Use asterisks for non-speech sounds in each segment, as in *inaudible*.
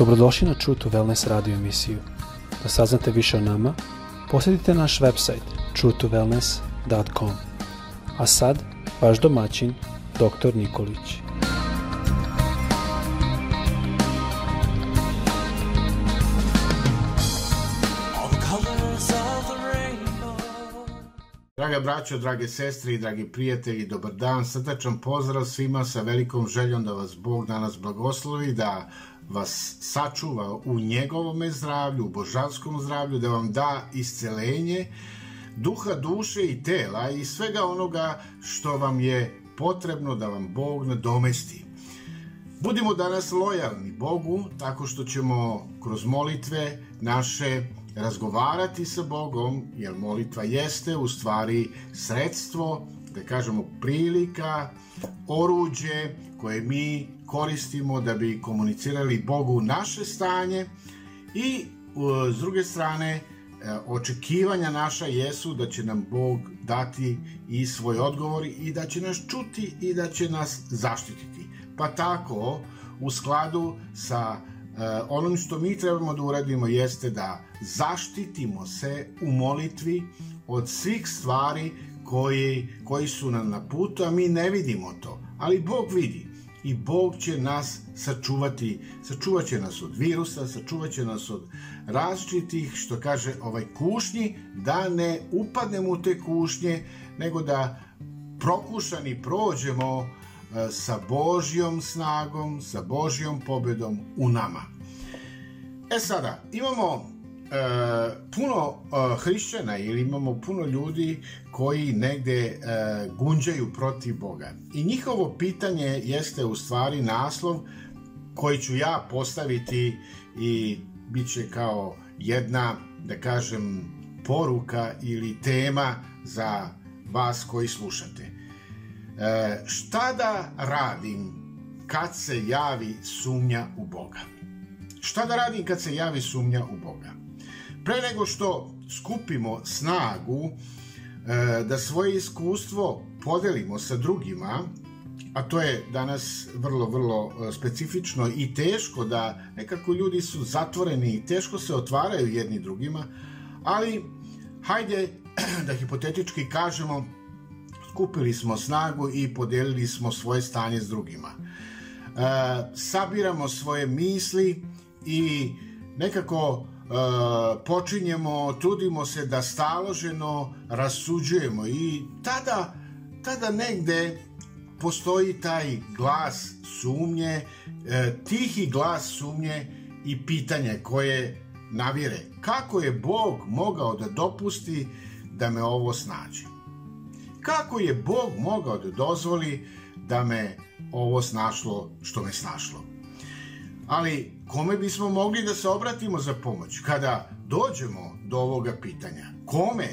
Dobrodošli na True to Wellness radio emisiju. Da saznate više o nama, posjetite naš website truetowellness.com. A sad, vaš domaćin, dr. Nikolić. Draga braćo, drage sestre i dragi prijatelji, dobar dan, srdačan pozdrav svima sa velikom željom da vas Bog danas blagoslovi, da vas sačuva u njegovome zdravlju, u božanskom zdravlju, da vam da iscelenje duha, duše i tela i svega onoga što vam je potrebno da vam Bog nadomesti. Budimo danas lojalni Bogu tako što ćemo kroz molitve naše razgovarati sa Bogom, jer molitva jeste u stvari sredstvo, da kažemo prilika, oruđe koje mi koristimo da bi komunicirali Bogu naše stanje i s druge strane e, očekivanja naša jesu da će nam Bog dati i svoj odgovor i da će nas čuti i da će nas zaštititi. Pa tako, u skladu sa e, onom što mi trebamo da uradimo jeste da zaštitimo se u molitvi od svih stvari koji, koji su nam na putu, a mi ne vidimo to. Ali Bog vidi i Bog će nas sačuvati, sačuvat će nas od virusa, sačuvat će nas od različitih, što kaže ovaj kušnji, da ne upadnemo u te kušnje, nego da prokušani prođemo e, sa Božjom snagom, sa Božjom pobedom u nama. E sada, imamo puno e, hrišćana ili imamo puno ljudi koji negde e, gunđaju protiv Boga. I njihovo pitanje jeste u stvari naslov koji ću ja postaviti i bit će kao jedna, da kažem, poruka ili tema za vas koji slušate. E, šta da radim kad se javi sumnja u Boga? Šta da radim kad se javi sumnja u Boga? Pre nego što skupimo snagu e, da svoje iskustvo podelimo sa drugima, a to je danas vrlo, vrlo e, specifično i teško da nekako ljudi su zatvoreni i teško se otvaraju jedni drugima, ali hajde *clears throat* da hipotetički kažemo skupili smo snagu i podelili smo svoje stanje s drugima. E, sabiramo svoje misli i nekako počinjemo, trudimo se da staloženo rasuđujemo i tada, tada negde postoji taj glas sumnje, e, tihi glas sumnje i pitanje koje navire. Kako je Bog mogao da dopusti da me ovo snađe? Kako je Bog mogao da dozvoli da me ovo snašlo što me snašlo? Ali kome bismo mogli da se obratimo za pomoć kada dođemo do ovoga pitanja? Kome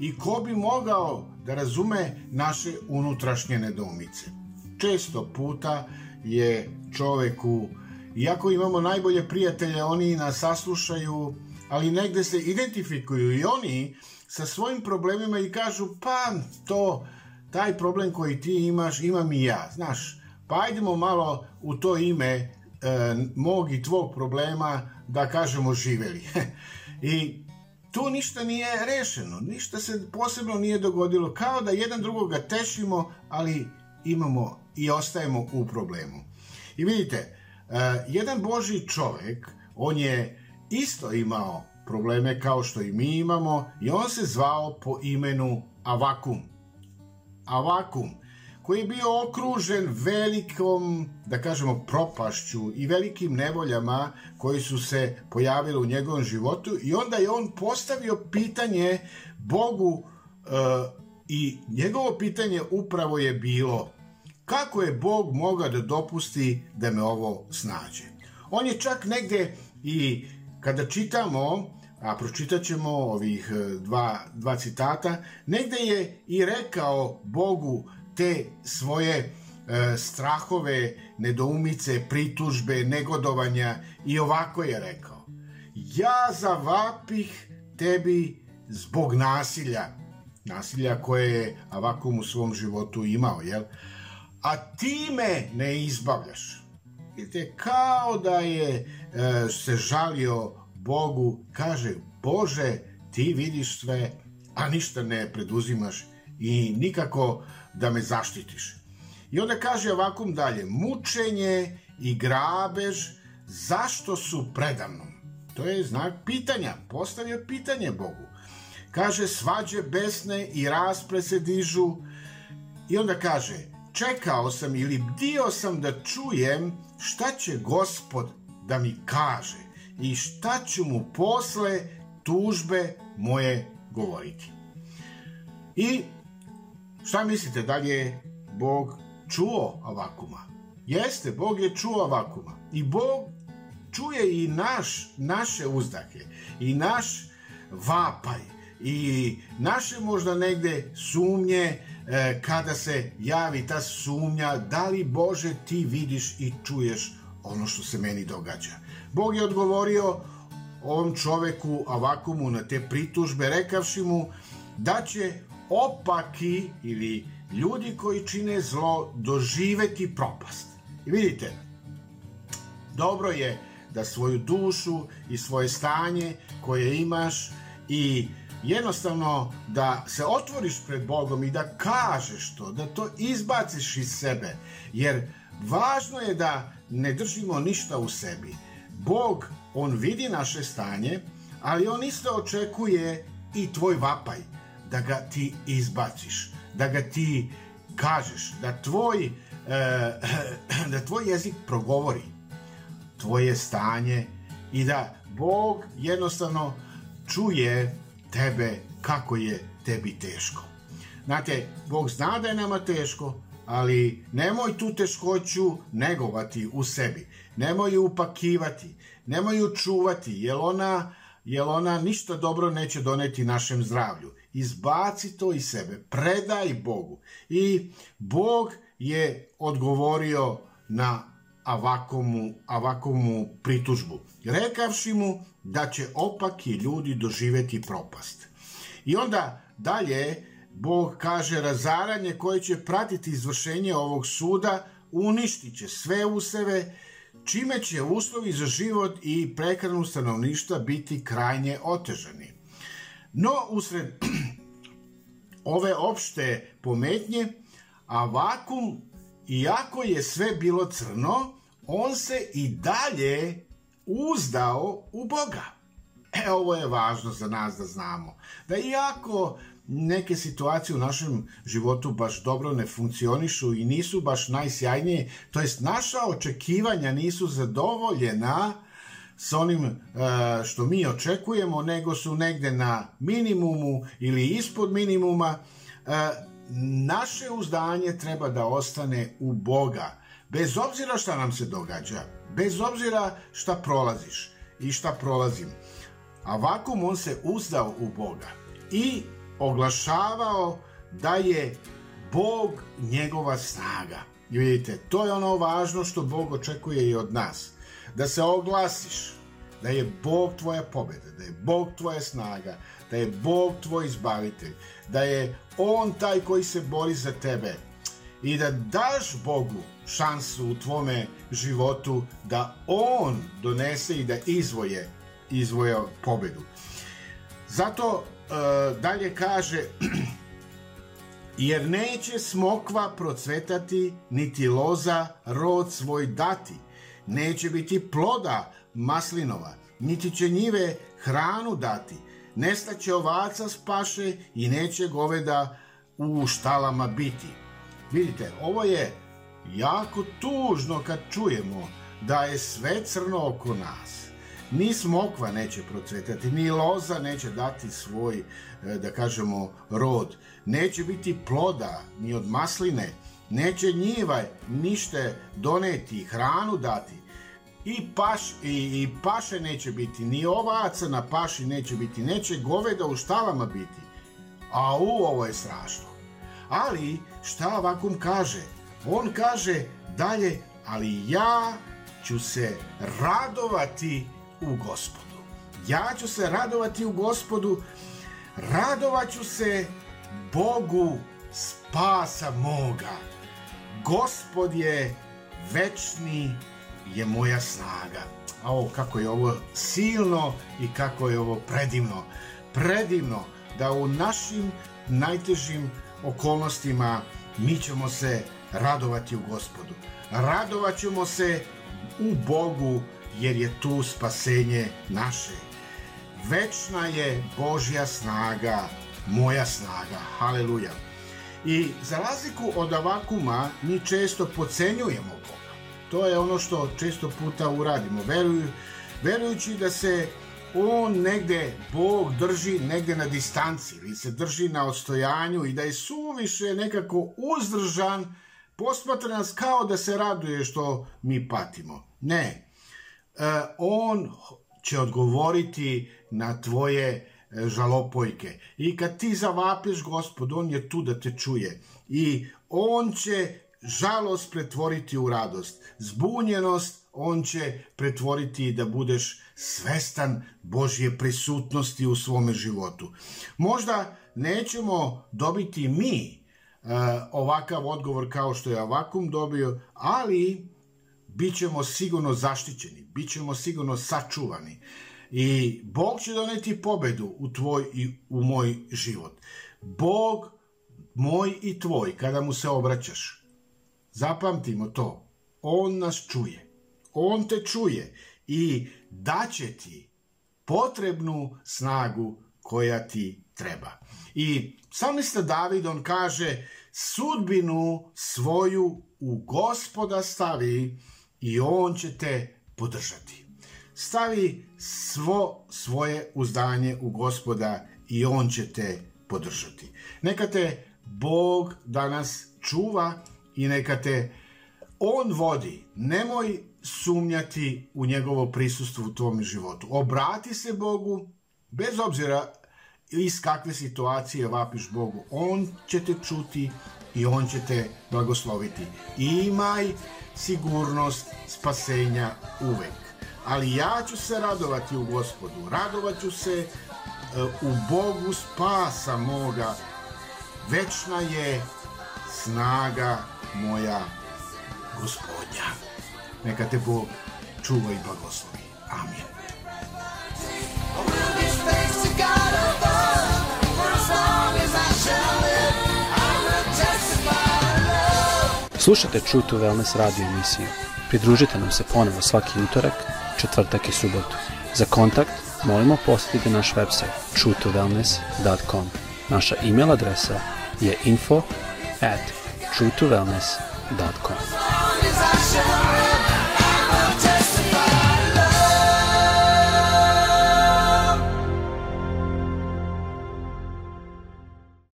i ko bi mogao da razume naše unutrašnje nedoumice? Često puta je čoveku, iako imamo najbolje prijatelje, oni nas saslušaju, ali negde se identifikuju i oni sa svojim problemima i kažu, pa to, taj problem koji ti imaš, imam i ja, znaš, pa ajdemo malo u to ime e, mog i tvog problema, da kažemo, živeli. *laughs* I tu ništa nije rešeno, ništa se posebno nije dogodilo, kao da jedan drugoga tešimo, ali imamo i ostajemo u problemu. I vidite, e, jedan Boži čovek, on je isto imao probleme kao što i mi imamo i on se zvao po imenu Avakum. Avakum koji je bio okružen velikom, da kažemo, propašću i velikim nevoljama koji su se pojavili u njegovom životu i onda je on postavio pitanje Bogu e, i njegovo pitanje upravo je bilo kako je Bog mogao da dopusti da me ovo snađe. On je čak negde i kada čitamo, a pročitat ćemo ovih e, dva, dva citata, negde je i rekao Bogu te svoje e, strahove, nedoumice, pritužbe, negodovanja i ovako je rekao. Ja zavapih tebi zbog nasilja, nasilja koje je Avakum u svom životu imao, jel? A ti me ne izbavljaš. Vidite, kao da je e, se žalio Bogu, kaže, Bože, ti vidiš sve, a ništa ne preduzimaš i nikako da me zaštitiš. I onda kaže ovakom dalje, mučenje i grabež, zašto su predamnom? To je znak pitanja, postavio pitanje Bogu. Kaže, svađe besne i raspre se dižu i onda kaže, čekao sam ili bdio sam da čujem šta će gospod da mi kaže i šta ću mu posle tužbe moje govoriti. I šta mislite, da li je Bog čuo Avakuma? Jeste, Bog je čuo Avakuma. I Bog čuje i naš, naše uzdahe, i naš vapaj, i naše možda negde sumnje e, kada se javi ta sumnja, da li Bože ti vidiš i čuješ ono što se meni događa. Bog je odgovorio ovom čoveku Avakumu na te pritužbe, rekavši mu da će opaki ili ljudi koji čine zlo doživeti propast. I vidite, dobro je da svoju dušu i svoje stanje koje imaš i jednostavno da se otvoriš pred Bogom i da kažeš to, da to izbaciš iz sebe, jer važno je da ne držimo ništa u sebi. Bog, on vidi naše stanje, ali on isto očekuje i tvoj vapaj, da ga ti izbaciš, da ga ti kažeš, da tvoj, e, *clears throat* da tvoj jezik progovori tvoje stanje i da Bog jednostavno čuje tebe kako je tebi teško. Znate, Bog zna da je nama teško, ali nemoj tu teškoću negovati u sebi. Nemoj ju upakivati, nemoj ju čuvati, jer ona, jer ona ništa dobro neće doneti našem zdravlju. Izbaci to iz sebe, predaj Bogu. I Bog je odgovorio na Avakomu, Avakomu pritužbu, rekavši mu da će opaki ljudi doživeti propast. I onda dalje Bog kaže razaranje koje će pratiti izvršenje ovog suda uništit će sve useve, čime će uslovi za život i prehranu stanovništva biti krajnje otežani. No, usred ove opšte pometnje, Avakum iako je sve bilo crno, on se i dalje uzdao u Boga. E, ovo je važno za nas da znamo. Da iako neke situacije u našem životu baš dobro ne funkcionišu i nisu baš najsjajnije, to jest naša očekivanja nisu zadovoljena s onim e, što mi očekujemo, nego su negde na minimumu ili ispod minimuma, e, naše uzdanje treba da ostane u Boga, bez obzira šta nam se događa, bez obzira šta prolaziš i šta prolazim. A vakum on se uzdao u Boga i oglašavao da je Bog njegova snaga. Vidite, to je ono važno što Bog očekuje i od nas. Da se oglasiš, da je Bog tvoja pobeda, da je Bog tvoja snaga, da je Bog tvoj izbavitelj, da je On taj koji se bori za tebe i da daš Bogu šansu u tvome životu da On donese i da izvoje izvoje pobedu. Zato e, dalje kaže *clears throat* jer neće smokva procvetati niti loza rod svoj dati neće biti ploda maslinova niti će njive hranu dati nestaće ovaca spaše i neće goveda u štalama biti. Vidite, ovo je jako tužno kad čujemo da je sve crno oko nas. Ni smokva neće procvetati, ni loza neće dati svoj, e, da kažemo, rod. Neće biti ploda, ni od masline, neće njiva ništa doneti, hranu dati i, paš, i, i paše neće biti, ni ovaca na paši neće biti, neće goveda u štalama biti. A u, ovo je strašno. Ali, šta Vakum kaže? On kaže dalje, ali ja ću se radovati u gospodu. Ja ću se radovati u gospodu, radovaću se Bogu spasa moga. Gospod je večni je moja snaga. O, kako je ovo silno i kako je ovo predivno. Predivno da u našim najtežim okolnostima mi ćemo se radovati u gospodu. Radovat ćemo se u Bogu jer je tu spasenje naše. Večna je Božja snaga, moja snaga. Haleluja. I za razliku od avakuma, mi često pocenjujemo Boga. To je ono što često puta uradimo. Veruju, verujući da se on negde, Bog drži negde na distanci ili se drži na odstojanju i da je suviše nekako uzdržan, posmatra nas kao da se raduje što mi patimo. Ne, e, on će odgovoriti na tvoje žalopojke. I kad ti zavapiš gospod, on je tu da te čuje. I on će žalost pretvoriti u radost. Zbunjenost on će pretvoriti da budeš svestan Božje prisutnosti u svome životu. Možda nećemo dobiti mi uh, ovakav odgovor kao što je Avakum dobio, ali bit ćemo sigurno zaštićeni, bit ćemo sigurno sačuvani i Bog će doneti pobedu u tvoj i u moj život. Bog moj i tvoj, kada mu se obraćaš, zapamtimo to, on nas čuje, on te čuje i daće ti potrebnu snagu koja ti treba. I samista David, on kaže, sudbinu svoju u gospoda stavi i on će te podržati. Stavi svo svoje uzdanje u gospoda i on će te podržati. Neka te Bog danas čuva i neka te on vodi. Nemoj sumnjati u njegovo prisustvo u tvom životu. Obrati se Bogu, bez obzira iz kakve situacije vapiš Bogu. On će te čuti i on će te blagosloviti. Imaj sigurnost spasenja uvek. Ali ja ću se radovati u gospodu, radovat ću se uh, u Bogu spasa moga. Večna je snaga moja gospodnja. Neka te Bog čuva i blagoslovi. Amin. Slušajte True to Wellness radio emisiju. Pridružite nam se ponovo svaki utorak, četvrtak i subotu. Za kontakt molimo posjetite naš website truetowellness.com. Naša e-mail adresa je info at truetowellness.com.